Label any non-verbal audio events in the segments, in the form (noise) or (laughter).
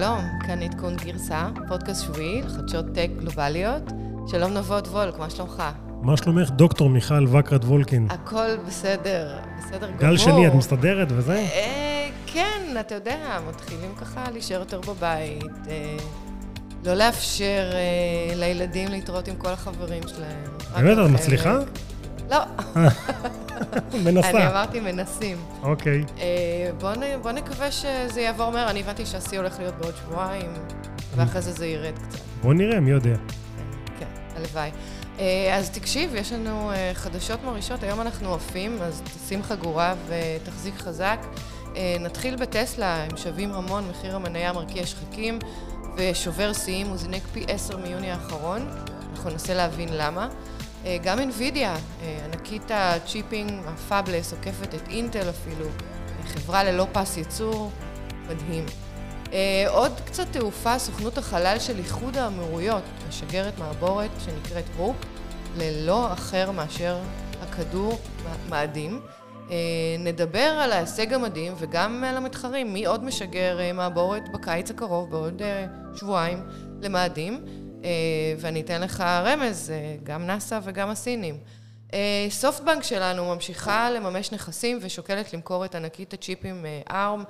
שלום, כאן עדכון גרסה, פודקאסט שבועי לחדשות טק גלובליות. שלום נבות וולק, מה שלומך? מה שלומך, דוקטור מיכל וקרת וולקין? הכל בסדר, בסדר גמור. גל שני, את מסתדרת וזה? אה, כן, אתה יודע, מתחילים ככה להישאר יותר בבית, אה, לא לאפשר אה, לילדים להתראות עם כל החברים שלהם. באמת, את מצליחה? לא. (laughs) מנסה. אני אמרתי מנסים. אוקיי. אה, בוא, נ, בוא נקווה שזה יעבור מהר. אני הבנתי שהשיא הולך להיות בעוד שבועיים, ואחרי זה זה ירד קצת. בוא נראה, מי יודע. כן, הלוואי. אה, אז תקשיב, יש לנו אה, חדשות מרעישות, היום אנחנו עפים, אז תשים חגורה ותחזיק חזק. נתחיל בטסלה, הם שווים המון, מחיר המניה מרקיע שחקים ושובר שיאים, הוא זינק פי עשר מיוני האחרון. אנחנו ננסה להבין למה. גם NVIDIA, ענקית הצ'יפים, ה fabless, עוקפת את אינטל אפילו, חברה ללא פס ייצור, מדהים. עוד קצת תעופה, סוכנות החלל של איחוד האמירויות, משגרת מעבורת שנקראת Hope, ללא אחר מאשר לכדור מאדים. נדבר על ההישג המדהים וגם על המתחרים, מי עוד משגר מעבורת בקיץ הקרוב, בעוד שבועיים, למאדים. ואני אתן לך רמז, גם נאס"א וגם הסינים. סופטבנק שלנו ממשיכה לממש נכסים ושוקלת למכור את ענקית הצ'יפים ARM.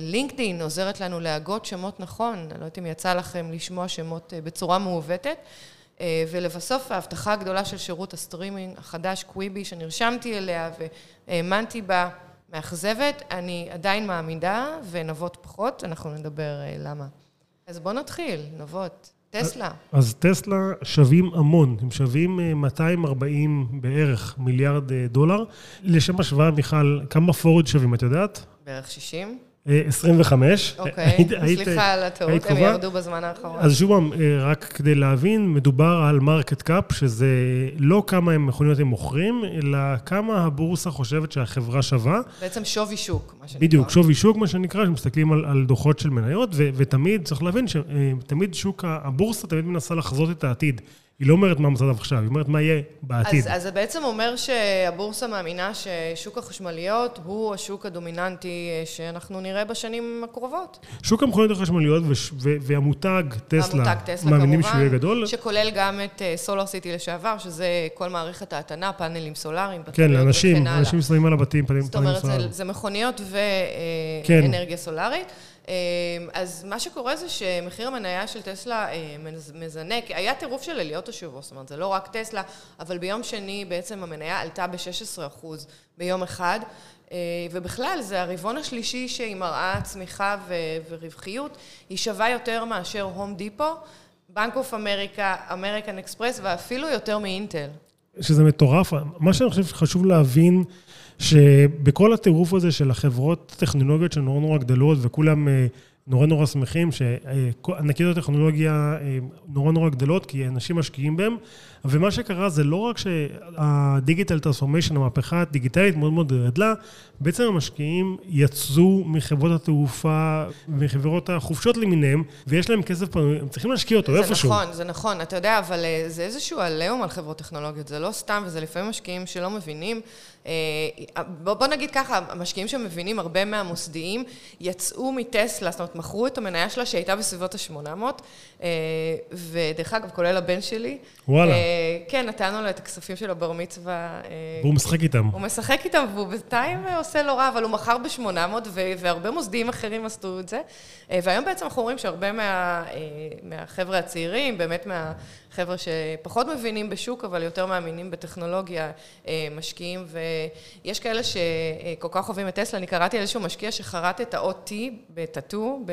לינקדאין עוזרת לנו להגות שמות נכון, אני לא יודעת אם יצא לכם לשמוע שמות בצורה מעוותת. ולבסוף ההבטחה הגדולה של שירות הסטרימינג החדש, Quibi, שנרשמתי אליה והאמנתי בה, מאכזבת, אני עדיין מאמינה ונבות פחות, אנחנו נדבר למה. אז בואו נתחיל, נבות. טסלה. אז טסלה שווים המון, הם שווים 240 בערך מיליארד דולר. לשם השוואה, מיכל, כמה פורד שווים, את יודעת? בערך 60. 25. אוקיי, סליחה על הטעות, הם ירדו בזמן האחרון. אז שוב פעם, רק כדי להבין, מדובר על market cap, שזה לא כמה מכוניות הם מוכרים, אלא כמה הבורסה חושבת שהחברה שווה. בעצם שווי שוק, מה שנקרא. בדיוק, שווי שוק, מה שנקרא, שמסתכלים על, על דוחות של מניות, ותמיד, צריך להבין שתמיד שוק, הבורסה תמיד מנסה לחזות את העתיד. היא לא אומרת מה המצב עכשיו, היא אומרת מה יהיה בעתיד. אז, אז זה בעצם אומר שהבורסה מאמינה ששוק החשמליות הוא השוק הדומיננטי שאנחנו נראה בשנים הקרובות. שוק המכוניות החשמליות והמותג טסלה, המותג טסלה מאמינים שהוא יהיה גדול. שכולל גם את סולר סיטי לשעבר, שזה כל מערכת ההתנה, פאנלים סולאריים, כן, לאנשים, אנשים שמים על הבתים פאנלים סולאריים. זאת אומרת, זה, זה מכוניות ואנרגיה כן. סולארית. אז מה שקורה זה שמחיר המניה של טסלה מזנק, היה טירוף של עליות השבוע, זאת אומרת, זה לא רק טסלה, אבל ביום שני בעצם המניה עלתה ב-16% ביום אחד, ובכלל זה הרבעון השלישי שהיא מראה צמיחה ורווחיות, היא שווה יותר מאשר הום דיפו, בנק אוף אמריקה, אמריקן אקספרס ואפילו יותר מאינטל. שזה מטורף, מה שאני חושב שחשוב להבין שבכל הטירוף הזה של החברות הטכנולוגיות שנורא נורא גדלות וכולם נורא נורא שמחים שענקיות הטכנולוגיה נורא נורא גדלות כי אנשים משקיעים בהם ומה שקרה זה לא רק שהדיגיטל טרנספורמיישן, המהפכה הדיגיטלית מאוד מאוד גדלה, בעצם המשקיעים יצאו מחברות התעופה, מחברות החופשות למיניהם, ויש להם כסף פנוי, הם צריכים להשקיע אותו איפשהו. זה נכון, זה נכון, אתה יודע, אבל זה איזשהו עליהום על חברות טכנולוגיות, זה לא סתם, וזה לפעמים משקיעים שלא מבינים. בוא נגיד ככה, המשקיעים שמבינים, הרבה מהמוסדיים, יצאו מטסלה, זאת אומרת, מכרו את המניה שלה שהייתה בסביבות ה-800, ודרך אגב, כולל הבן שלי. וואלה. כן, נתנו לו את הכספים שלו בר מצווה. והוא משחק איתם. הוא משחק איתם, והוא בינתיים עושה לא רע, אבל הוא מכר ב-800, והרבה מוסדיים אחרים עשו את זה. והיום בעצם אנחנו רואים שהרבה מה, מהחבר'ה הצעירים, באמת מהחבר'ה שפחות מבינים בשוק, אבל יותר מאמינים בטכנולוגיה, משקיעים, ויש כאלה שכל כך אוהבים את טסלה. אני קראתי על איזשהו משקיע שחרט את האות T בטאטו, ב...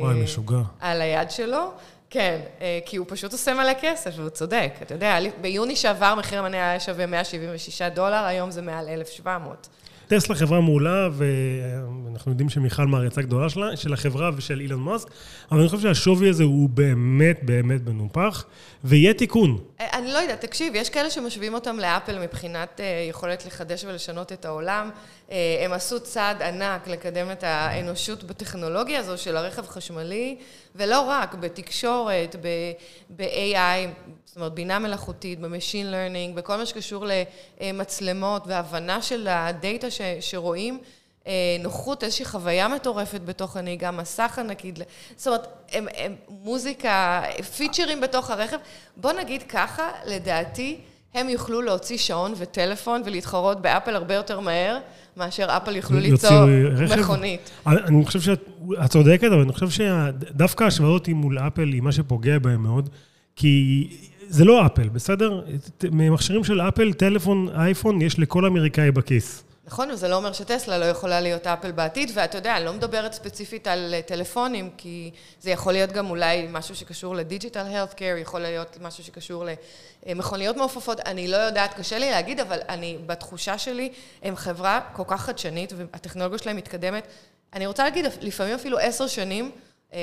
וואי, משוגע. על היד שלו. כן, כי הוא פשוט עושה מלא כסף, והוא צודק. אתה יודע, ביוני שעבר מחיר המניה היה שווה 176 דולר, היום זה מעל 1,700. טסלה חברה מעולה, ואנחנו יודעים שמיכל מעריצה גדולה שלה, של החברה ושל אילון מאסק, אבל אני חושב שהשווי הזה הוא באמת באמת מנופח, ויהיה תיקון. אני לא יודעת, תקשיב, יש כאלה שמשווים אותם לאפל מבחינת יכולת לחדש ולשנות את העולם. הם עשו צעד ענק לקדם את האנושות בטכנולוגיה הזו של הרכב חשמלי, ולא רק, בתקשורת, ב-AI, זאת אומרת, בינה מלאכותית, ב-Machine Learning, בכל מה שקשור למצלמות והבנה של הדאטה שרואים. נוחות, איזושהי חוויה מטורפת בתוך הנהיגה, מסך ענקית, זאת אומרת, הם, הם, מוזיקה, פיצ'רים בתוך הרכב. בוא נגיד ככה, לדעתי, הם יוכלו להוציא שעון וטלפון ולהתחרות באפל הרבה יותר מהר, מאשר אפל יוכלו ליצור מכונית. אני חושב שאת צודקת, אבל אני חושב שדווקא ההשוואה הזאת מול אפל היא מה שפוגע בהם מאוד, כי זה לא אפל, בסדר? ממכשירים של אפל, טלפון, אייפון, יש לכל אמריקאי בכיס. נכון, וזה לא אומר שטסלה לא יכולה להיות אפל בעתיד, ואתה יודע, אני לא מדברת ספציפית על אה, טלפונים, כי זה יכול להיות גם אולי משהו שקשור לדיג'יטל הלת קר, יכול להיות משהו שקשור למכוניות מעופפות, אני לא יודעת, קשה לי להגיד, אבל אני, בתחושה שלי, הם חברה כל כך חדשנית, והטכנולוגיה שלהם מתקדמת. אני רוצה להגיד, לפעמים אפילו עשר שנים, אה,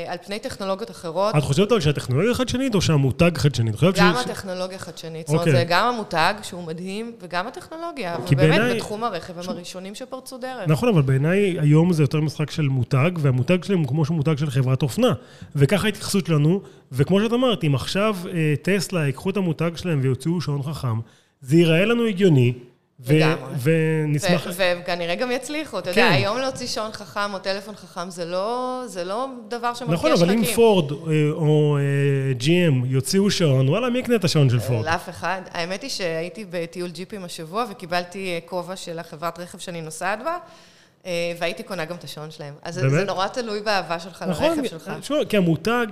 על פני טכנולוגיות אחרות. את חושבת אבל שהטכנולוגיה חדשנית או שהמותג חדשני? גם הטכנולוגיה חדשנית. זאת אומרת, אוקיי. זה גם המותג, שהוא מדהים, וגם הטכנולוגיה. ובאמת, בתחום הרכב הם הראשונים שפרצו דרך. נכון, אבל בעיניי היום זה יותר משחק של מותג, והמותג שלהם הוא כמו שהוא מותג של חברת אופנה. וככה ההתייחסות שלנו, וכמו שאת אמרת, אם עכשיו אה, טסלה ייקחו את המותג שלהם ויוציאו שעון חכם, זה ייראה לנו הגיוני. ונשמח... וכנראה גם יצליחו. אתה יודע, כן. היום להוציא שעון חכם או טלפון חכם זה לא, לא דבר שמרגיע שחקים. נכון, אבל אם פורד אה, או GM אה, יוציאו שעון, וואלה, מי יקנה את השעון של פורד? לאף אחד. האמת היא שהייתי בטיול ג'יפים השבוע וקיבלתי אה, כובע של החברת רכב שאני נוסעת בה. אה, והייתי קונה גם את השעון שלהם. אז באמת? זה נורא תלוי באהבה שלך נכון, לרכב שלך. נכון, כי המותג,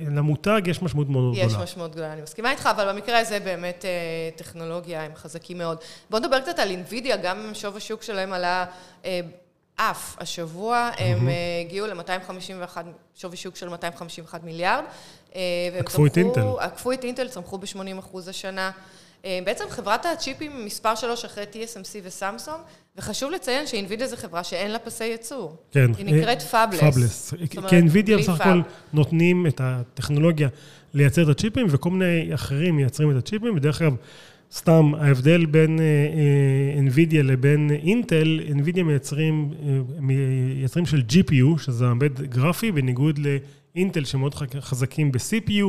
למותג יש משמעות מאוד גדולה. יש משמעות גדולה, אני מסכימה איתך, אבל במקרה הזה באמת אה, טכנולוגיה, הם חזקים מאוד. בוא נדבר קצת על אינווידיה, גם שוב השוק שלהם עלה אה, אף השבוע, הם הגיעו ל-251, שווי שוק של 251 מיליארד. עקפו את אינטל. עקפו את אינטל, צמחו ב-80 אחוז השנה. אה, בעצם חברת הצ'יפים מספר שלוש אחרי TSMC וסמסונג, וחשוב לציין ש NVIDIA זו חברה שאין לה פסי ייצור. כן. היא נקראת fabless. fabless. כי NVIDIA בסך הכל נותנים את הטכנולוגיה לייצר את הצ'יפים, וכל מיני אחרים מייצרים את הצ'יפים, ודרך אגב, סתם, ההבדל בין אה, אה, לבין אינטל, NVIDIA מייצרים, מייצרים של GPU, שזה מעבד גרפי, בניגוד לאינטל שמאוד חזקים ב-CPU.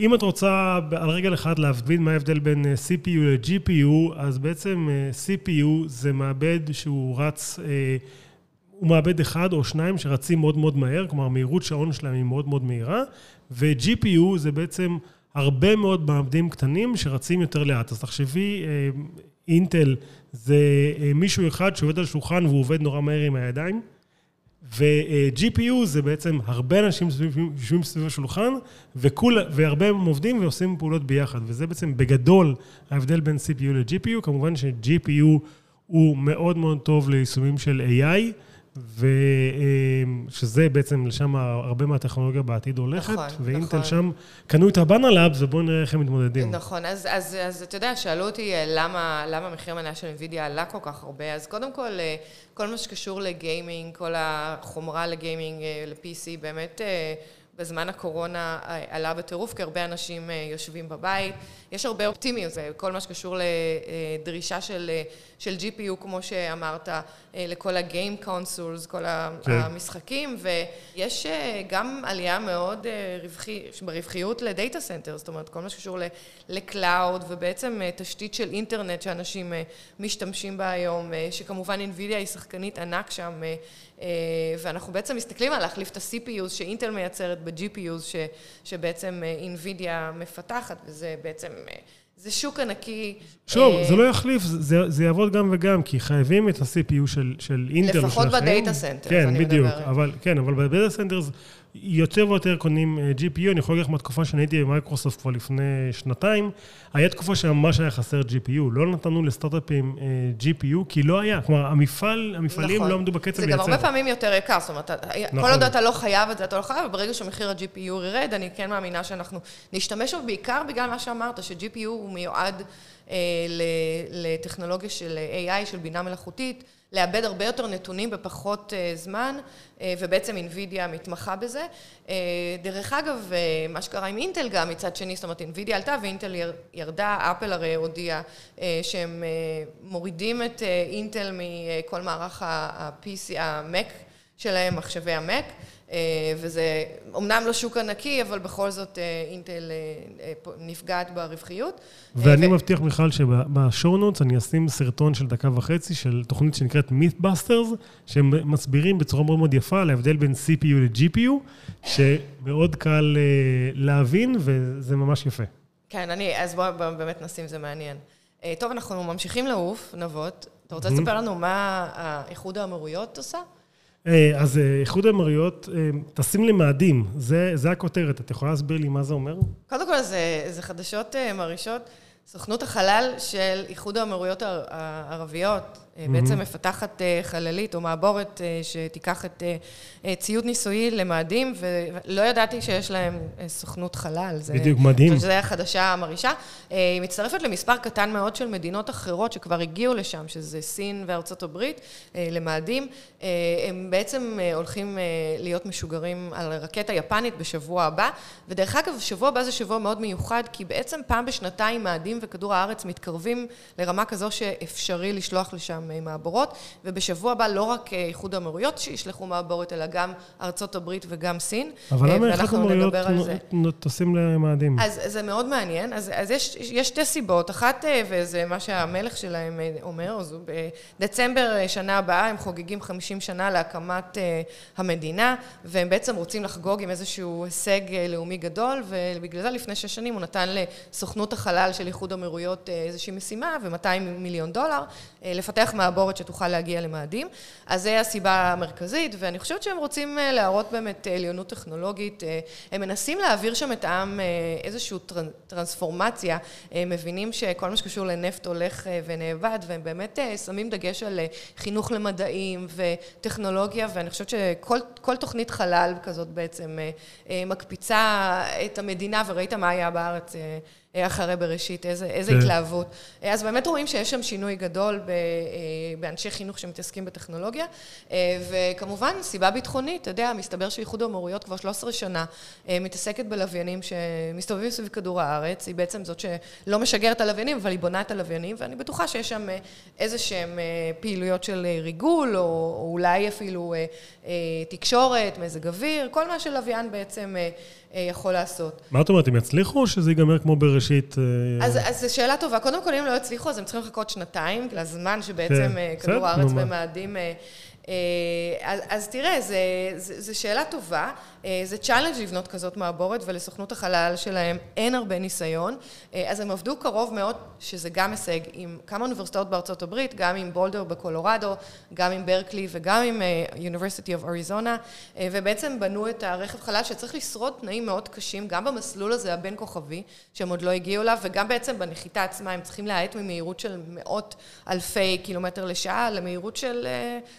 אם את רוצה על רגל אחד להבין מה ההבדל בין אה, CPU ל-GPU, אז בעצם אה, CPU זה מעבד שהוא רץ, אה, הוא מעבד אחד או שניים שרצים מאוד מאוד מהר, כלומר מהירות שעון שלהם היא מאוד מאוד מהירה, ו-GPU זה בעצם הרבה מאוד מעבדים קטנים שרצים יותר לאט. אז תחשבי, אינטל זה מישהו אחד שעובד על שולחן והוא עובד נורא מהר עם הידיים. ו-GPU זה בעצם הרבה אנשים יושבים סביב השולחן, וכול, והרבה הם עובדים ועושים פעולות ביחד, וזה בעצם בגדול ההבדל בין CPU ל-GPU, כמובן ש-GPU הוא מאוד מאוד טוב ליישומים של AI, ושזה בעצם, לשם הרבה מהטכנולוגיה בעתיד הולכת, נכון, ואינטל נכון. שם קנו את הבאנה לאבס, ובואו נראה איך הם מתמודדים. נכון, אז, אז, אז אתה יודע, שאלו אותי אה, למה, למה מחיר המניה של NVIDIA עלה כל כך הרבה, אז קודם כל, אה, כל מה שקשור לגיימינג, כל החומרה לגיימינג, אה, ל-PC, באמת... בזמן הקורונה עלה בטירוף, כי הרבה אנשים יושבים בבית. יש הרבה אופטימיות, זה כל מה שקשור לדרישה של, של GPU, כמו שאמרת, לכל ה game consoles, כל כן. המשחקים, ויש גם עלייה מאוד רווחי, ברווחיות ל data center, זאת אומרת, כל מה שקשור ל cloud, ובעצם תשתית של אינטרנט שאנשים משתמשים בה היום, שכמובן NVIDIA היא שחקנית ענק שם, ואנחנו בעצם מסתכלים על להחליף את ה-CPUs שאינטל מייצרת ב-GPUs, ש, שבעצם NVIDIA מפתחת, וזה בעצם זה שוק ענקי. שוב, אה, זה לא יחליף, זה, זה יעבוד גם וגם, כי חייבים את ה-CPU של, של אינטל. לפחות ב data center, כן, בדיוק, אבל, כן, אבל ב data center יותר ויותר קונים אה, GPU, אני יכול להגיד לך מהתקופה שאני הייתי במייקרוסופט כבר לפני שנתיים, היה תקופה שממש היה חסר GPU, לא נתנו לסטארט-אפים אה, GPU, כי לא היה, כלומר, המפעל, המפעלים נכון. לא עמדו בקצב לייצר. זה גם הרבה פעמים יותר יקר, זאת אומרת, נכון. כל עוד אתה לא חייב את זה, אתה לא חייב, וברגע שמחיר ה-GPU ירד, אני כן מאמינה שאנחנו נשתמש בו, בעיקר בגלל מה שאמרת, ש-GPU הוא מיועד אה, לטכנולוגיה של AI, של בינה מלאכותית. לאבד הרבה יותר נתונים בפחות uh, זמן, uh, ובעצם אינווידיה מתמחה בזה. דרך אגב, מה שקרה עם אינטל גם מצד שני, זאת אומרת, אינווידיה עלתה ואינטל ירדה, אפל הרי הודיע uh, שהם מורידים את אינטל מכל מערך ה-PC, המק שלהם, מחשבי המק. וזה אומנם לא שוק ענקי, אבל בכל זאת אינטל נפגעת ברווחיות. ואני ו... מבטיח, מיכל, שבשורנוטס אני אשים סרטון של דקה וחצי של תוכנית שנקראת Mythbusters, שהם מסבירים בצורה מאוד מאוד יפה על ההבדל בין CPU ל-GPU, שמאוד קל להבין, וזה ממש יפה. כן, אני, אז בואו בוא, באמת נשים, זה מעניין. אה, טוב, אנחנו ממשיכים לעוף, נבות. אתה רוצה לספר לנו מה האיחוד האמירויות עושה? אה, אז אה, איחוד האמירויות טסים למאדים, זה, זה הכותרת. את יכולה להסביר לי מה זה אומר? קודם כל, זה, זה חדשות מרעישות. סוכנות החלל של איחוד האמירויות הערביות. בעצם מפתחת אה, חללית או מעבורת אה, שתיקח את ציוד ניסויי למאדים, ולא ידעתי שיש להם סוכנות חלל. בדיוק, מדהים. זו החדשה מרעישה. היא מצטרפת למספר קטן מאוד של מדינות אחרות שכבר הגיעו לשם, שזה סין וארצות הברית, למאדים. הם בעצם הולכים להיות משוגרים על רקטה יפנית בשבוע הבא, ודרך אגב, שבוע הבא זה שבוע מאוד מיוחד, כי בעצם פעם בשנתיים מאדים וכדור הארץ מתקרבים לרמה כזו שאפשרי לשלוח לשם אה, מעבורות, ובשבוע הבא לא רק אה, איחוד האמירויות שישלחו מעבורת, אלא גם ארצות הברית וגם סין. אבל למה איחוד האמירויות טסים למאדים? אז זה מאוד מעניין. אז, אז יש, יש שתי סיבות. אחת, אה, וזה מה שהמלך שלהם אומר, אז בדצמבר שנה הבאה הם חוגגים 50 שנה להקמת המדינה, והם בעצם רוצים לחגוג עם איזשהו הישג לאומי גדול, ובגלל זה לפני שש שנים הוא נתן לסוכנות החלל של איחוד איחוד אמירויות אה, איזושהי משימה ו-200 מיליון דולר, אה, לפתח מעבורת שתוכל להגיע למאדים. אז זו הסיבה המרכזית, ואני חושבת שהם רוצים אה, להראות באמת עליונות טכנולוגית. הם מנסים להעביר שם את העם איזושהי טרנספורמציה, הם מבינים שכל מה שקשור לנפט הולך ונאבד, והם באמת שמים דגש על חינוך למדעים וטכנולוגיה, ואני חושבת שכל תוכנית חלל כזאת בעצם מקפיצה את המדינה, וראית מה היה בארץ אחרי בראשית, איזה, איזה כן. התלהבות. אז באמת רואים שיש שם שינוי גדול ב, אה, באנשי חינוך שמתעסקים בטכנולוגיה, אה, וכמובן, סיבה ביטחונית, אתה יודע, מסתבר שאיחוד האמוריות כבר 13 שנה אה, מתעסקת בלוויינים שמסתובבים סביב כדור הארץ, היא בעצם זאת שלא משגרת הלוויינים, אבל היא בונה את הלוויינים, ואני בטוחה שיש שם איזה שהן פעילויות של ריגול, או, או אולי אפילו תקשורת, מזג אוויר, כל מה שלוויין בעצם יכול לעשות. מה את אומרת, הם יצליחו או שזה ייגמר כמו בראשית? אה, אז, אז זו שאלה טובה. קודם כל, אם לא יצליחו, אז הם צריכים לחכות שנתיים, לזמן שבעצם כן. אה, כדור הארץ במאדים אה, אה, אז, אז תראה, זו שאלה טובה, אה, זה challenge לבנות כזאת מעבורת ולסוכנות החלל שלהם אין הרבה ניסיון, אה, אז הם עבדו קרוב מאוד, שזה גם הישג, עם כמה אוניברסיטאות בארצות הברית, גם עם בולדר בקולורדו, גם עם ברקלי וגם עם University of Arizona, ובעצם בנו את הרכב חלל שצריך לשרוד תנאים מאוד קשים, גם במסלול הזה הבין כוכבי, שהם עוד לא הגיעו אליו, וגם בעצם בנחיתה עצמה, הם צריכים להאט ממהירות של מאות אלפי קילומטר לשעה למהירות של,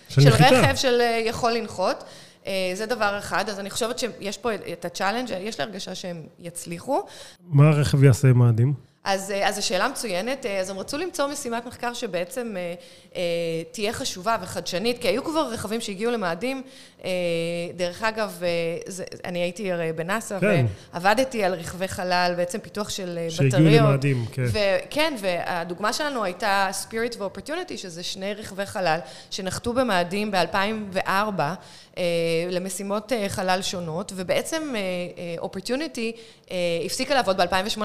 של, של רכב של אה, יכול לנחות. אה, זה דבר אחד, אז אני חושבת שיש פה את ה challenge, יש לי הרגשה שהם יצליחו. מה הרכב יעשה עם מאדים? אז, אה, אז זו שאלה מצוינת. אז הם רצו למצוא משימת מחקר שבעצם אה, תהיה חשובה וחדשנית, כי היו כבר רכבים שהגיעו למאדים. אה, דרך אגב, אה, זה, אני הייתי הרי בנאסא, כן. ועבדתי על רכבי חלל, בעצם פיתוח של שהגיעו בטריות. שהגיעו למאדים, כן. וכן, והדוגמה שלנו הייתה Spirit ו-Opportunity, שזה שני רכבי חלל שנחתו במאדים ב-2004. למשימות חלל שונות, ובעצם Opportunity הפסיקה לעבוד ב-2018.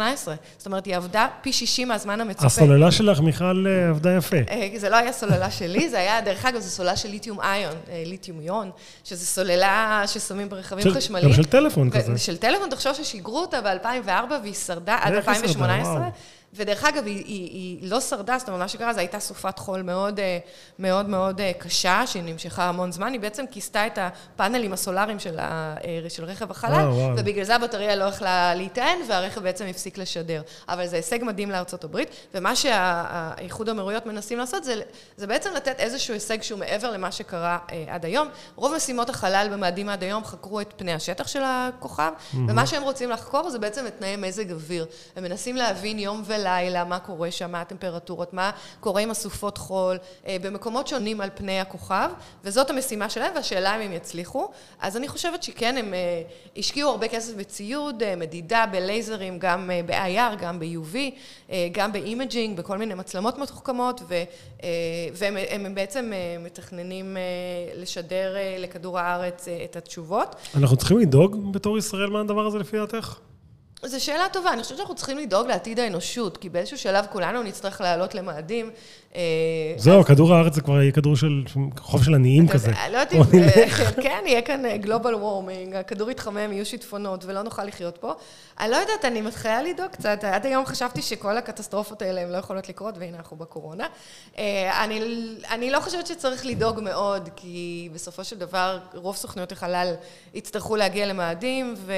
זאת אומרת, היא עבדה פי 60 מהזמן המצופה. הסוללה שלך, מיכל, עבדה יפה. זה לא היה סוללה שלי, זה היה, דרך אגב, זו סוללה של ליתיום איון, אה, ליתיום יון, שזו סוללה ששמים ברכבים של, חשמליים. גם של טלפון כזה. של טלפון, תחשוב ששיגרו אותה ב-2004 והיא שרדה עד 2018. ודרך אגב, היא, היא, היא לא שרדה, זאת אומרת, מה שקרה, זו הייתה סופת חול מאוד אה, מאוד מאוד אה, קשה, שהיא נמשכה המון זמן, היא בעצם כיסתה את הפאנלים הסולאריים של, ה, אה, של רכב החלל, וואו, ובגלל זה הבטריה לא יכלה להיטען, והרכב בעצם הפסיק לשדר. אבל זה הישג מדהים לארצות הברית, ומה שהאיחוד האמירויות מנסים לעשות, זה, זה בעצם לתת איזשהו הישג שהוא מעבר למה שקרה עד היום. רוב משימות החלל במאדים עד היום חקרו את פני השטח של הכוכב, mm-hmm. ומה שהם רוצים לחקור זה בעצם את תנאי מזג אוויר. הם מנסים להבין יום ולילה. בלילה, מה קורה שם, מה הטמפרטורות, מה קורה עם הסופות חול, במקומות שונים על פני הכוכב, וזאת המשימה שלהם, והשאלה אם הם יצליחו. אז אני חושבת שכן, הם השקיעו הרבה כסף בציוד, מדידה, בלייזרים, גם ב-IR, גם ב-UV, גם ב imaging, בכל מיני מצלמות מתוחכמות, והם בעצם מתכננים לשדר לכדור הארץ את התשובות. אנחנו צריכים לדאוג בתור ישראל מהדבר הזה לפי דעתך? זו שאלה טובה, אני חושבת שאנחנו צריכים לדאוג לעתיד האנושות, כי באיזשהו שלב כולנו נצטרך לעלות למאדים. זהו, כדור הארץ זה כבר יהיה כדור של חוף של עניים כזה. לא יודעת אם, כן, יהיה כאן גלובל וורמינג, הכדור יתחמם, יהיו שיטפונות ולא נוכל לחיות פה. אני לא יודעת, אני מתחילה לדאוג קצת, עד היום חשבתי שכל הקטסטרופות האלה הן לא יכולות לקרות, והנה אנחנו בקורונה. אני לא חושבת שצריך לדאוג מאוד, כי בסופו של דבר רוב סוכנויות החלל יצטרכו להגיע למאדים, ו...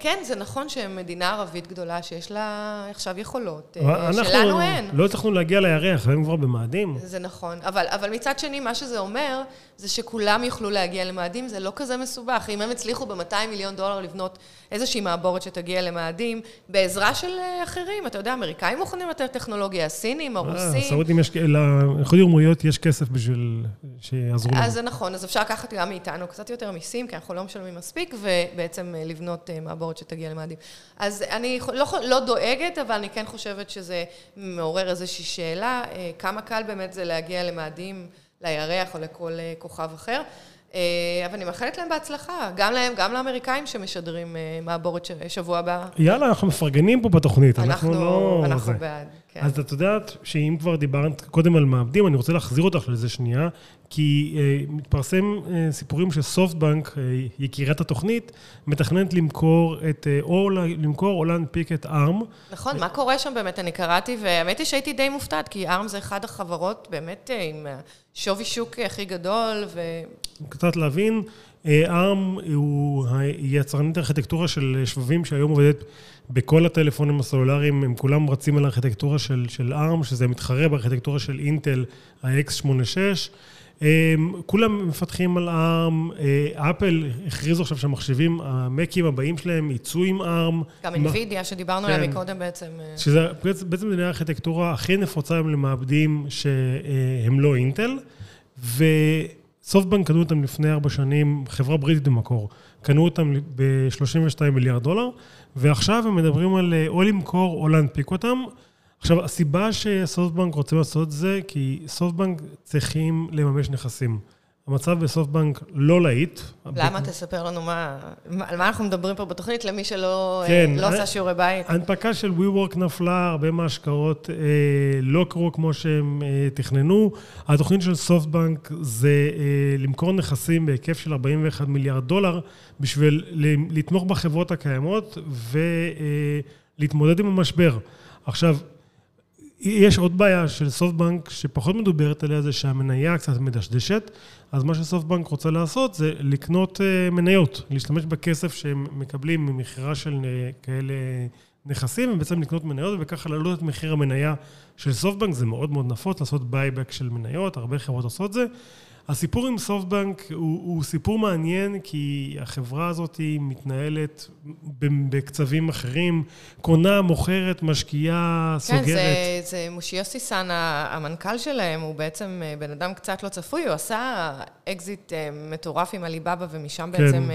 כן, זה נכון שמדינה ערבית גדולה שיש לה עכשיו יכולות, שלנו אין. לא הצלחנו להגיע לירח, והם כבר במאדים. זה נכון, אבל מצד שני, מה שזה אומר, זה שכולם יוכלו להגיע למאדים, זה לא כזה מסובך. אם הם הצליחו ב-200 מיליון דולר לבנות איזושהי מעבורת שתגיע למאדים, בעזרה של אחרים, אתה יודע, האמריקאים מוכנים לתת טכנולוגיה, הסינים, הרוסים. הסעודים, לאיחוד האמירויות יש כסף בשביל שיעזרו לנו. אז זה נכון, אז אפשר לקחת גם מאיתנו קצת יותר מיסים, כי אנחנו לא משלמים מספיק, ובעצם לבנות מעבורת שתגיע למאדים. אז אני לא, לא דואגת, אבל אני כן חושבת שזה מעורר איזושהי שאלה, כמה קל באמת זה להגיע למאדים, לירח או לכל כוכב אחר. אבל אני מאחלת להם בהצלחה, גם להם, גם לאמריקאים שמשדרים מעבורת שבוע הבא. יאללה, אנחנו מפרגנים פה בתוכנית, אנחנו לא... אנחנו בעד, כן. אז את יודעת שאם כבר דיברת קודם על מעבדים, אני רוצה להחזיר אותך לזה שנייה, כי מתפרסם סיפורים שסופטבנק, יקירת התוכנית, מתכננת למכור את, או למכור או להנפיק את ARM. נכון, מה קורה שם באמת? אני קראתי, והאמת היא שהייתי די מופתעת, כי ARM זה אחד החברות באמת עם שווי שוק הכי גדול, ו... קצת להבין, ARM הוא יצרנית ארכיטקטורה של שבבים שהיום עובדת בכל הטלפונים הסלולריים, הם כולם רצים על הארכיטקטורה של, של ARM, שזה מתחרה בארכיטקטורה של אינטל, ה-X86. כולם מפתחים על ARM, אפל הכריזו עכשיו שהמחשבים, המקים הבאים שלהם יצאו עם ARM. גם NVIDIA שדיברנו עליה מקודם בעצם. שזה בעצם זה הארכיטקטורה הכי נפוצה היום למעבדים שהם לא אינטל, וסופטבנק קנו אותם לפני ארבע שנים, חברה בריטית במקור, קנו אותם ב-32 מיליארד דולר, ועכשיו הם מדברים על או למכור או להנפיק אותם. עכשיו, הסיבה שסופטבנק רוצים לעשות זה, כי סופטבנק צריכים לממש נכסים. המצב בסופטבנק לא להיט. למה? תספר לנו מה, על מה אנחנו מדברים פה בתוכנית, למי שלא כן, לא עשה שיעורי בית. ההנפקה של WeWork נפלה, הרבה מההשקעות אה, לא קרו כמו שהם אה, תכננו. התוכנית של סופטבנק זה אה, למכור נכסים בהיקף של 41 מיליארד דולר, בשביל לתמוך בחברות הקיימות ולהתמודד עם המשבר. עכשיו, יש עוד בעיה של סופטבנק שפחות מדוברת עליה, זה שהמניה קצת מדשדשת, אז מה שסופטבנק רוצה לעשות זה לקנות מניות, להשתמש בכסף שהם מקבלים ממכירה של כאלה נכסים, ובעצם לקנות מניות, וככה להעלות את מחיר המניה של סופטבנק, זה מאוד מאוד נפוץ לעשות buyback של מניות, הרבה חברות עושות זה. הסיפור עם סופטבנק הוא, הוא סיפור מעניין, כי החברה הזאת מתנהלת בקצבים אחרים, קונה, מוכרת, משקיעה, סוגרת. כן, זה, זה מסיושי סאן, המנכ"ל שלהם, הוא בעצם בן אדם קצת לא צפוי, הוא עשה אקזיט מטורף עם עליבאבא, ומשם כן. בעצם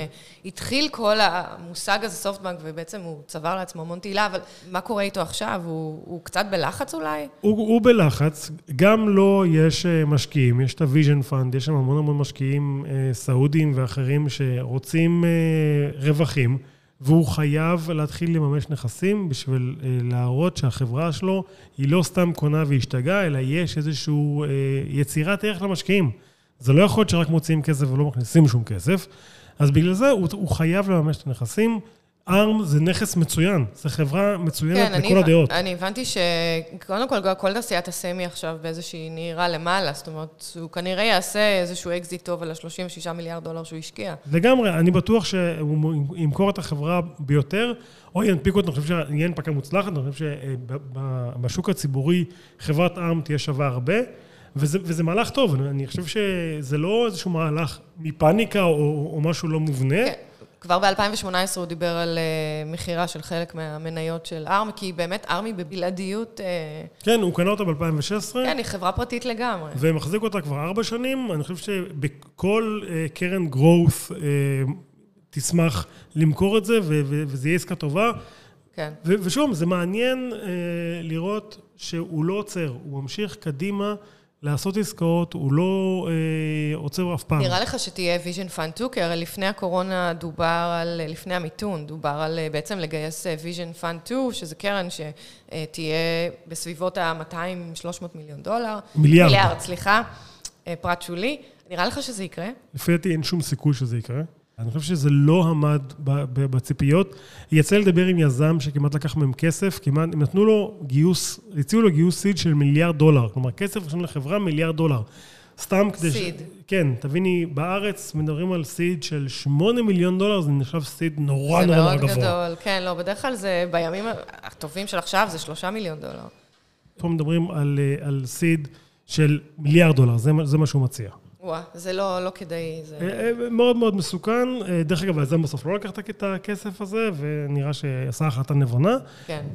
התחיל כל המושג הזה, סופטבנק, ובעצם הוא צבר לעצמו המון תהילה, אבל מה קורה איתו עכשיו? הוא, הוא קצת בלחץ אולי? הוא, הוא בלחץ, גם לו יש משקיעים, יש את ה Vision Fund, יש שם המון המון משקיעים אה, סעודים ואחרים שרוצים אה, רווחים, והוא חייב להתחיל לממש נכסים בשביל אה, להראות שהחברה שלו היא לא סתם קונה והשתגעה, אלא יש איזושהי אה, יצירת ערך למשקיעים. זה לא יכול להיות שרק מוציאים כסף ולא מכניסים שום כסף. אז בגלל זה הוא, הוא חייב לממש את הנכסים. ARM זה נכס מצוין, זו חברה מצוינת כן, לכל הדעות. כן, אני הבנתי שקודם כל, כל תעשיית ה semi עכשיו באיזושהי נהירה למעלה, זאת אומרת, הוא כנראה יעשה איזשהו אקזיט טוב על ה-36 מיליארד דולר שהוא השקיע. לגמרי, אני בטוח שהוא ימכור את החברה ביותר, או ינפיק אותה, אני חושב שיהיה הנפקה מוצלחת, אני חושב שבשוק הציבורי חברת ARM תהיה שווה הרבה. וזה, וזה מהלך טוב, אני חושב שזה לא איזשהו מהלך מפאניקה או, או משהו לא מובנה. כן. כבר ב-2018 הוא דיבר על uh, מכירה של חלק מהמניות של ארמי, כי באמת ארמי בבלעדיות... Uh, כן, הוא קנה אותה ב-2016. כן, היא חברה פרטית לגמרי. ומחזיק אותה כבר ארבע שנים. אני חושב שבכל uh, קרן growth תשמח למכור את זה, וזה יהיה עסקה טובה. כן. ושוב, זה מעניין לראות שהוא לא עוצר, הוא ממשיך קדימה. לעשות עסקאות, הוא לא אה, עוצר אף פעם. נראה לך שתהיה Vision Fund 2? כי הרי לפני הקורונה דובר על, לפני המיתון, דובר על אה, בעצם לגייס Vision Fund 2, שזה קרן שתהיה בסביבות ה-200-300 מיליון דולר. מיליארד. מיליארד, סליחה, אה, פרט שולי. נראה לך שזה יקרה? לפי דעתי אין שום סיכוי שזה יקרה. אני חושב שזה לא עמד בציפיות. יצא לדבר עם יזם שכמעט לקח מהם כסף, כמעט, הם נתנו לו גיוס, הציעו לו גיוס סיד של מיליארד דולר. כלומר, כסף ראשון לחברה, מיליארד דולר. סתם כדי ש... סיד. כן, תביני, בארץ מדברים על סיד של 8 מיליון דולר, זה נחשב סיד נורא נורא גבוה. זה מאוד גדול, כן, לא, בדרך כלל זה, בימים הטובים של עכשיו זה 3 מיליון דולר. פה מדברים על, אה, על seed של מיליארד דולר, זה, זה מה שהוא מציע. וואה, זה לא, לא כדאי. זה... אה, אה, מאוד מאוד מסוכן. אה, דרך אגב, היזם בסוף לא לקח את הכסף הזה, ונראה שעשה החלטה נבונה. כן.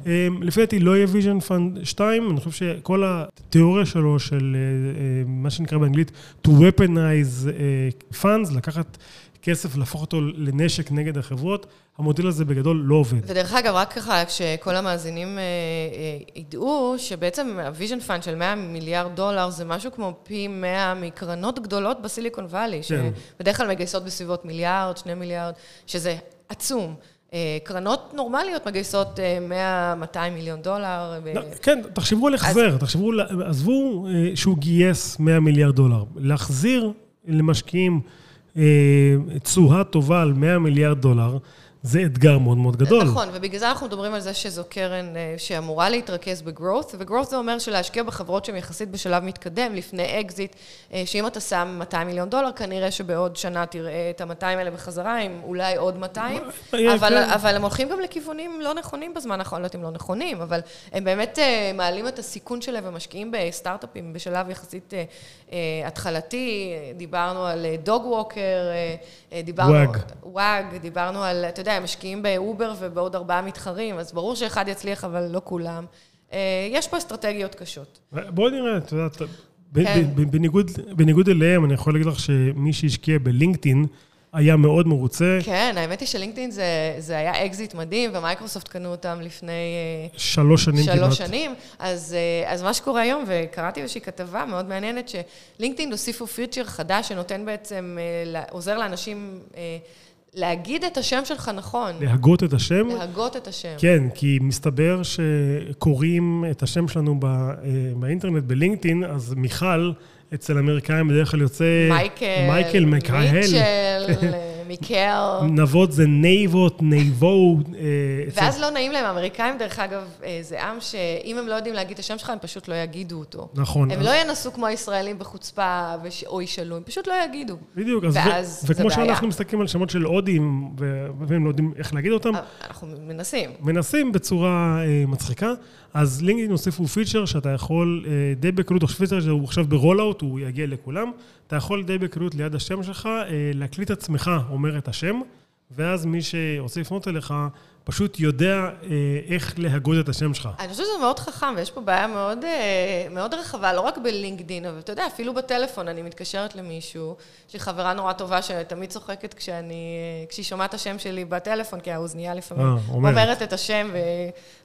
לפי דעתי לא יהיה Vision Fund 2, אני חושב שכל התיאוריה שלו של מה שנקרא באנגלית to weaponize funds, לקחת כסף, להפוך אותו לנשק נגד החברות, המודל הזה בגדול לא עובד. ודרך אגב, רק ככה, כשכל המאזינים אה, אה, ידעו שבעצם ה Vision Fund של 100 מיליארד דולר זה משהו כמו פי 100 מקרנות גדולות ב Silicon Valley, כן. שבדרך כלל מגייסות בסביבות מיליארד, 2 מיליארד, שזה עצום. אה, קרנות נורמליות מגייסות 100-200 מיליון דולר. לא, כן, תחשבו על החזר, אז... תחשבו, עזבו שהוא גייס 100 מיליארד דולר. להחזיר למשקיעים תשואה טובה על 100 מיליארד דולר, זה אתגר מאוד מאוד גדול. נכון, ובגלל זה אנחנו מדברים על זה שזו קרן אה, שאמורה להתרכז ב growth, ו growth זה אומר שלהשקיע בחברות שהן יחסית בשלב מתקדם, לפני אקזיט, אה, שאם אתה שם 200 מיליון דולר, כנראה שבעוד שנה תראה את ה-200 האלה בחזרה, עם אולי עוד 200, אבל, אבל הם הולכים גם לכיוונים לא נכונים בזמן האחרון, לא יודעת אם לא נכונים, אבל הם באמת אה, מעלים את הסיכון שלהם ומשקיעים בסטארט-אפים בשלב יחסית התחלתי, דיברנו על dog walker, דיברנו... וואג. וואג, דיברנו על, אתה יודע, הם משקיעים באובר ובעוד ארבעה מתחרים, אז ברור שאחד יצליח, אבל לא כולם. אה, יש פה אסטרטגיות קשות. בואי נראה, את יודעת, כן. בניגוד, בניגוד אליהם, אני יכול להגיד לך שמי שהשקיע בלינקדאין, היה מאוד מרוצה. כן, האמת היא שלינקדאין זה, זה היה אקזיט מדהים, ומייקרוסופט קנו אותם לפני... אה, שלוש שנים שלוש כמעט. שלוש שנים. אז, אה, אז מה שקורה היום, וקראתי איזושהי כתבה מאוד מעניינת, שלינקדאין הוסיפו פיצ'ר חדש שנותן בעצם, עוזר לאנשים... להגיד את השם שלך נכון. להגות את השם? להגות את השם. כן, כי מסתבר שקוראים את השם שלנו אה, באינטרנט, בלינקדאין, אז מיכל, אצל אמריקאים בדרך כלל יוצא... מייקל, מייקל מקהל. מיטשל. (laughs) מיקל. נבות זה נייבות, נייבו. אה, ואז לא נעים להם. האמריקאים, דרך אגב, אה, זה עם שאם הם לא יודעים להגיד את השם שלך, הם פשוט לא יגידו אותו. נכון. הם לא ינסו כמו הישראלים בחוצפה או ישאלו, הם פשוט לא יגידו. בדיוק, ואז זה בעיה. וכמו שאנחנו מסתכלים על שמות של הודים, והם לא יודעים איך להגיד אותם. אנחנו מנסים. מנסים בצורה אה, מצחיקה. אז לינקדאין הוסיפו פיצ'ר שאתה יכול די בקלות, או פיצ'ר שהוא עכשיו ב rollout, הוא יגיע לכולם. אתה יכול די בקלות ליד השם שלך אה, להקליט עצמך אומר את השם, ואז מי שרוצה לפנות אליך פשוט יודע אה, איך להגות את השם שלך. אני חושבת שזה מאוד חכם, ויש פה בעיה מאוד, אה, מאוד רחבה, לא רק בלינקדין, אבל אתה יודע, אפילו בטלפון, אני מתקשרת למישהו, יש לי חברה נורא טובה שתמיד צוחקת כשאני, כשהיא שומעת את השם שלי בטלפון, כי האוזנייה לפעמים אה, אומרת. אומרת את השם,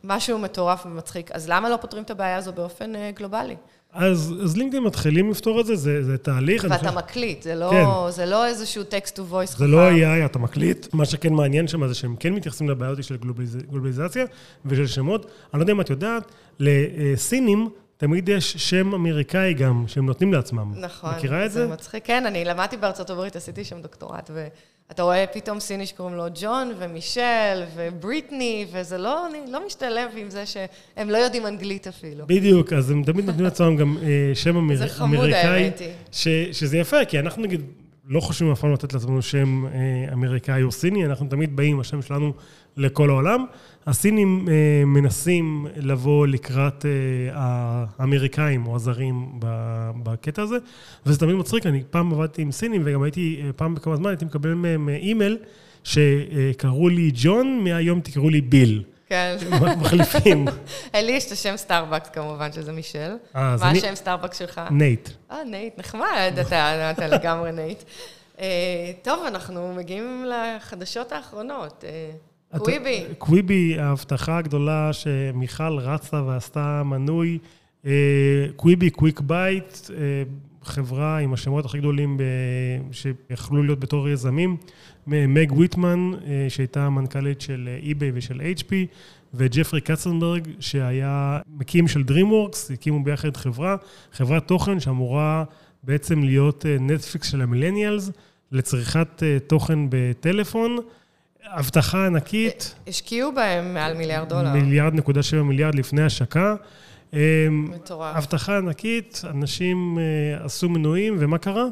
ומשהו מטורף ומצחיק. אז למה לא פותרים את הבעיה הזו באופן גלובלי? אז, אז לינקדאין מתחילים לפתור את זה, זה, זה תהליך. ואתה חושב... מקליט, זה לא, כן. זה לא איזשהו to voice חכם. זה לא AI, אתה מקליט. מה שכן מעניין שם זה שהם כן מתייחסים לבעיות של גלובליז... גלובליזציה ושל שמות. אני לא יודע אם את יודעת, לסינים תמיד יש שם אמריקאי גם, שהם נותנים לעצמם. נכון. מכירה את זה? זה מצחיק. כן, אני למדתי בארצות הברית, עשיתי שם דוקטורט, ו... אתה רואה פתאום סיני שקוראים לו ג'ון ומישל ובריטני, וזה לא, לא משתלב עם זה שהם לא יודעים אנגלית אפילו. בדיוק, אז הם תמיד נותנים לעצמם גם אה, שם אמר... זה חמוד, אמריקאי. האמת היא. שזה יפה, כי אנחנו נגיד לא חושבים אף פעם לתת לעצמנו שם אה, אמריקאי או סיני, אנחנו תמיד באים עם השם שלנו לכל העולם. הסינים אה, מנסים לבוא לקראת אה, האמריקאים או הזרים בקטע הזה, וזה תמיד מצחיק, אני פעם עבדתי עם סינים וגם הייתי, פעם בכמה זמן הייתי מקבל מהם אימייל שקראו לי ג'ון, מהיום תקראו לי ביל. כן. (laughs) מחליפים. (laughs) לי יש את השם סטארבקס כמובן, שזה מישל. אה, מה השם סטארבקס שלך? נייט. אה, נייט, נחמד, אתה אתה לגמרי נייט. אה, טוב, אנחנו מגיעים לחדשות האחרונות. קוויבי. קוויבי, ההבטחה הגדולה שמיכל רצה ועשתה מנוי. אה, קוויבי, quick bite, אה, חברה עם השמות הכי גדולים ב- שיכלו להיות בתור יזמים. מג ויטמן, אה, שהייתה המנכ"לית של אי-ביי ושל HP, וג'פרי קצנברג, שהיה מקים של DreamWorks, הקימו ביחד חברה, חברת תוכן שאמורה בעצם להיות נטפליקס של המילניאלס, לצריכת תוכן בטלפון. הבטחה ענקית. השקיעו בהם מעל מיליארד דולר. מיליארד נקודה שבע מיליארד לפני השקה. אמ, מטורף. הבטחה ענקית, אנשים אה, עשו מנויים, ומה קרה?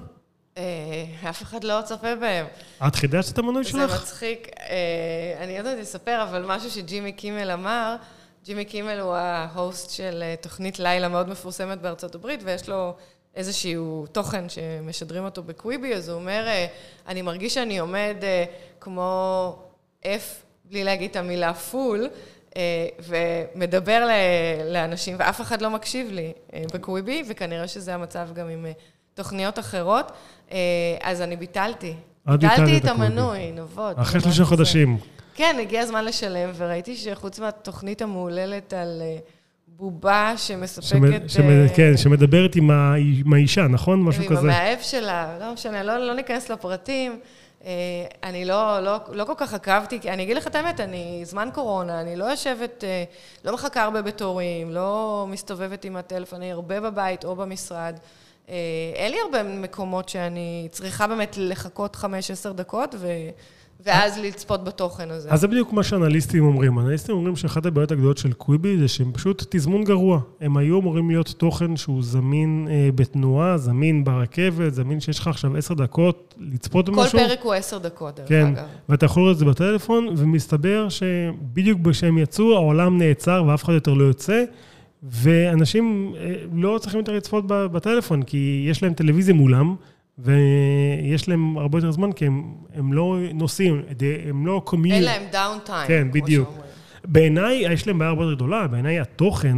אה, אף אחד לא צופה בהם. את חידשת את המנוי זה שלך? מצחיק. אה, אני עוד מעט אספר, אבל משהו שג'ימי קימל אמר, ג'ימי קימל הוא ה host של אה, תוכנית לילה מאוד מפורסמת בארצות הברית, ויש לו איזשהו תוכן שמשדרים אותו בקוויבי, אז הוא אומר, אה, אני מרגיש שאני עומד אה, כמו F, בלי להגיד את המילה fool, אה, ומדבר לאנשים, ואף אחד לא מקשיב לי בקוויבי, וכנראה שזה המצב גם עם תוכניות אחרות. אז אני ביטלתי. ביטלתי את. המנוי, נבות. אחרי שלושה. חודשים. כן, הגיע הזמן לשלם, וראיתי שחוץ מהתוכנית המהוללת על בובה שמספקת... שמד- אה, כן, שמדברת עם ה- עם האישה, נכון? משהו עם כזה. המאהב שלה, לא משנה, לא, לא ניכנס לפרטים. אה, אני לא, לא, לא כל כך עקבתי, כי אני אגיד לך את האמת, אני זמן קורונה, אני לא יושבת, אה, לא מחכה הרבה בתורים, לא מסתובבת עם הטלפון, אני הרבה בבית או במשרד. אין לי הרבה מקומות שאני צריכה באמת לחכות 5-10 דקות, ו, ואז לצפות בתוכן הזה. אז זה בדיוק מה שאנליסטים אומרים. אנליסטים אומרים שאחת הבעיות הגדולות של קוויבי זה שהם פשוט תזמון גרוע. הם היו אמורים להיות תוכן שהוא זמין אה, בתנועה, זמין ברכבת, זמין שיש לך עכשיו עשר דקות לצפות כל במשהו. פרק הוא 10 דקות, דרך כן, אגב. ואתה יכול לראות את זה בטלפון, ומסתבר שבדיוק כשהם יצאו, העולם נעצר ואף אחד יותר לא יוצא, ואנשים אה, לא צריכים יותר לצפות בטלפון, כי יש להם טלוויזיה מולם, ויש להם הרבה יותר זמן, כי הם, הם לא נוסעים, הם לא commute. אין להם down time, כן, בדיוק. בעיניי, יש להם בעיה הרבה יותר גדולה, בעיניי התוכן,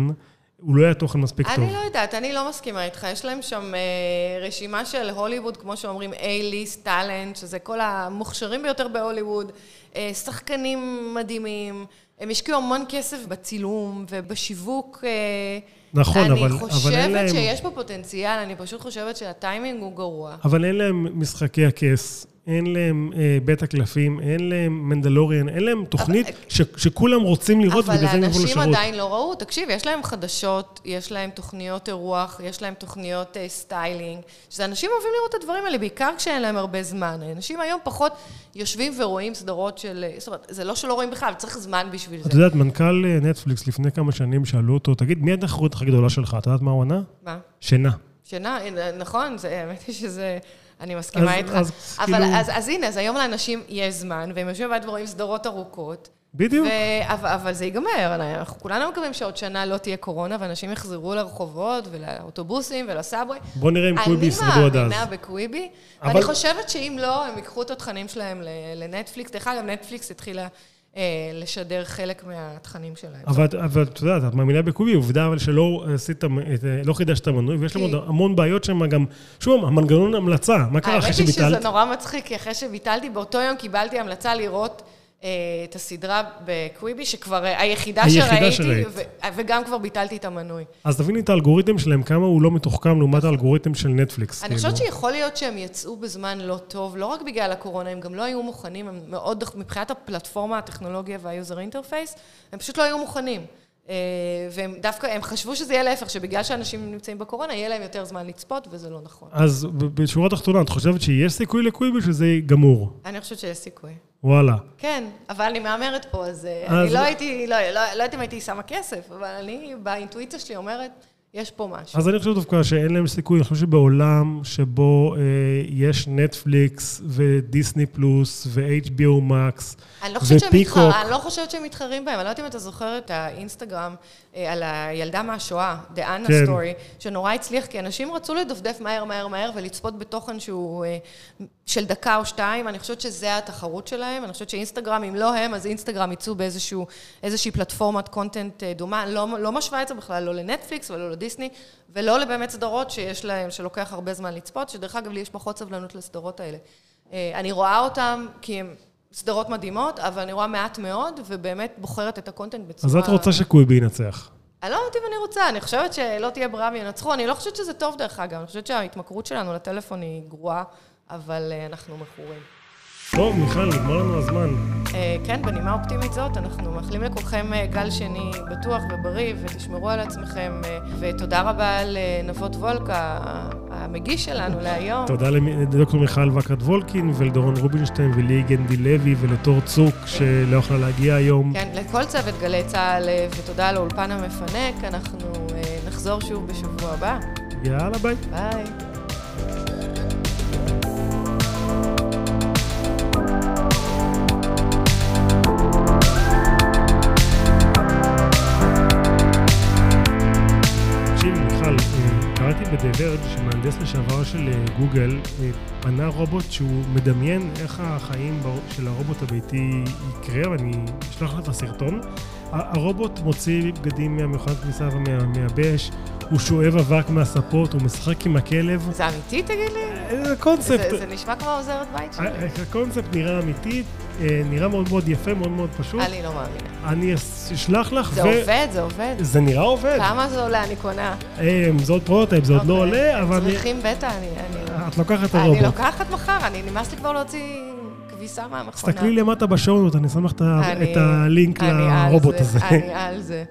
הוא לא היה תוכן מספיק טוב. אני לא יודעת, אני לא מסכימה איתך. יש להם שם אה, רשימה של הוליווד, כמו שאומרים, A-list, talent, שזה כל המוכשרים ביותר בהוליווד, אה, שחקנים מדהימים. הם השקיעו המון כסף בצילום ובשיווק. אה, נכון, אבל- אבל אני אין חושבת להם- שיש פה פוטנציאל, אני פשוט חושבת שהטיימינג הוא גרוע. אבל אין להם משחקי הכס, אין להם אה, בית הקלפים, אין להם Mandalorian, אין להם תוכנית ש, שכולם רוצים לראות, אבל ובגלל זה הם יבואו האנשים לשירות. עדיין לא ראו. תקשיב, יש להם חדשות, יש להם תוכניות אירוח, יש להם תוכניות אה, סטיילינג, שזה אנשים אוהבים לראות את הדברים האלה, בעיקר כשאין להם הרבה זמן. אנשים היום פחות יושבים ורואים סדרות של... אה, זאת אומרת, זה לא שלא רואים בכלל, צריך זמן בשביל זה. את יודעת, מנכ"ל אה, נטפליקס לפני כמה שנים שאלו אותו, תגיד, מי התחרות הכי גדולה שלך? את יודעת מה הוא ענה? מה? שינה. שינה, אה, נכון, זה, האמת היא שזה... אני מסכימה אז- איתך. אז אבל כאילו- אז, אז הנה, אז היום לאנשים יש זמן, והם יושבים בבית ורואים סדרות ארוכות. בדיוק. ו- אבל, אבל זה ייגמר, אנחנו כולנו מקווים שעוד שנה לא תהיה קורונה, ואנשים יחזרו לרחובות ולאוטובוסים ולסאבווי. בוא נראה אם קוויבי ישרדו עד אני אז. מאמינה בקוויבי, אבל- ואני חושבת שאם לא, הם ייקחו את התכנים שלהם לנטפליקס. דרך אגב, נטפליקס התחילה לשדר חלק מהתכנים שלהם. אבל אבל את יודעת, את מאמינה בקוויבי, עובדה אבל שלא עשית, את- לא חידשת מנוי, ויש להם עוד המון בעיות שם גם, שוב, המנגנון המלצה, מה קרה אחרי האמת היא שביטלת? שזה נורא מצחיק, כי אחרי שביטלתי, באותו יום קיבלתי המלצה לראות אה, את הסדרה בקוויבי, שכבר אה, היחידה היחידה שראיתי, שראית. ו- וגם כבר ביטלתי את המנוי. אז תביני את האלגוריתם שלהם, כמה הוא לא מתוחכם לעומת האלגוריתם של נטפליקס. אני כאילו. חושבת שיכול להיות שהם יצאו בזמן לא טוב, לא רק בגלל הקורונה, הם גם לא היו מוכנים, הם מאוד, מבחינת הפלטפורמה, הטכנולוגיה וה user interface, הם פשוט לא היו מוכנים. אה, והם דווקא, הם חשבו שזה יהיה להפך, שבגלל שאנשים נמצאים בקורונה, יהיה להם יותר זמן לצפות, וזה לא נכון. אז בשורה התחתונה, את חושבת שיש סיכוי ל Quibi שזה גמור? אני חושבת שיש סיכוי. וואלה. כן, אבל אני מהמרת פה, אז, אה, אז- אני לא הייתי, לא, לא, לא יודעת אם הייתי שמה כסף, אבל אני באינטואיציה שלי אומרת, יש פה משהו. אז אני חושב דווקא שאין להם סיכוי, אני חושב שבעולם שבו אה, יש נטפליקס ודיסני פלוס ו-HBO מקס אני לא ופיקוק. אני לא חושבת שהם מתחרים בהם. אני לא יודעת אם אתה זוכר את האינסטגרם אה, על הילדה מהשואה, The Anna כן. Story, שנורא הצליח, כי אנשים רצו לדפדף מהר, מהר, מהר ולצפות בתוכן שהוא אה, של דקה או שתיים. אני חושבת שזה התחרות שלהם. אני חושבת שאינסטגרם, אם לא הם, אז אינסטגרם יצאו באיזושהי פלטפורמת קונטנט אה, דומה. לא, לא משווה את זה בכלל, לא לנטפליקס ולא לדיסני, ולא לבאמת סדרות שיש להם, שלוקח הרבה זמן לצפות, שדרך אגב, לי יש פחות סבלנות לסדרות האלה. אה, אני רואה אותם כי הם סדרות מדהימות, אבל אני רואה מעט מאוד, ובאמת בוחרת את הקונטנט בצורה... אז את רוצה שקוויבי ינצח. אני לא יודעת אם אני רוצה, אני חושבת שלא תהיה ברירה וינצחו. אני לא חושבת שזה טוב, דרך אגב. אני חושבת שההתמכרות שלנו לטלפון היא גרועה, אבל אה, אנחנו מכורים. טוב, מיכל, נגמר לנו הזמן. אה, כן, בנימה אופטימית זאת, אנחנו מאחלים לכולכם אה, גל שני בטוח ובריא, ותשמרו על עצמכם, ותודה רבה לנבות וולקה, המגיש שלנו להיום. תודה לדוקטור מיכל וקרת וולקין ולדורון רובינשטיין ולי גנדי לוי ולתור צוק שלא יכלה להגיע היום. כן, לכל צוות גלי צה"ל, ותודה על האולפן המפנק. אנחנו נחזור שוב בשבוע הבא. יאללה, ביי. ביי. בדברג' שמהנדס לשעבר של אה, גוגל אה, בנה רובוט שהוא מדמיין איך החיים של הרובוט הביתי יקרה, ואני אשלח לך את הסרטון. הרובוט מוציא בגדים מהמכונת כביסה ומהמייבש, הוא שואב אבק מהספות, הוא משחק עם הכלב. זה אמיתי, תגיד לי? אה, זה, הקונספט, זה נשמע כמו עוזרת בית שלי. ה- הקונספט נראה אמיתי, אה, נראה מאוד מאוד יפה, מאוד מאוד פשוט. אני לא מאמינה. אני אשלח לך, זה עובד, זה עובד. זה נראה עובד. כמה זה עולה? אני קונה. אה, זה עוד prototype, זה עוד לא אוקיי. עולה, אבל... צריכים בטא, אני... אני- את לוקחת את אני הרובוט. לוקחת מחר, אני נמאס לי כבר להוציא כביסה מהמכונה. תסתכלי למטה ב show notes, אני שם לך את אני- הלינק אני לרובוט זה, הזה. אני על זה.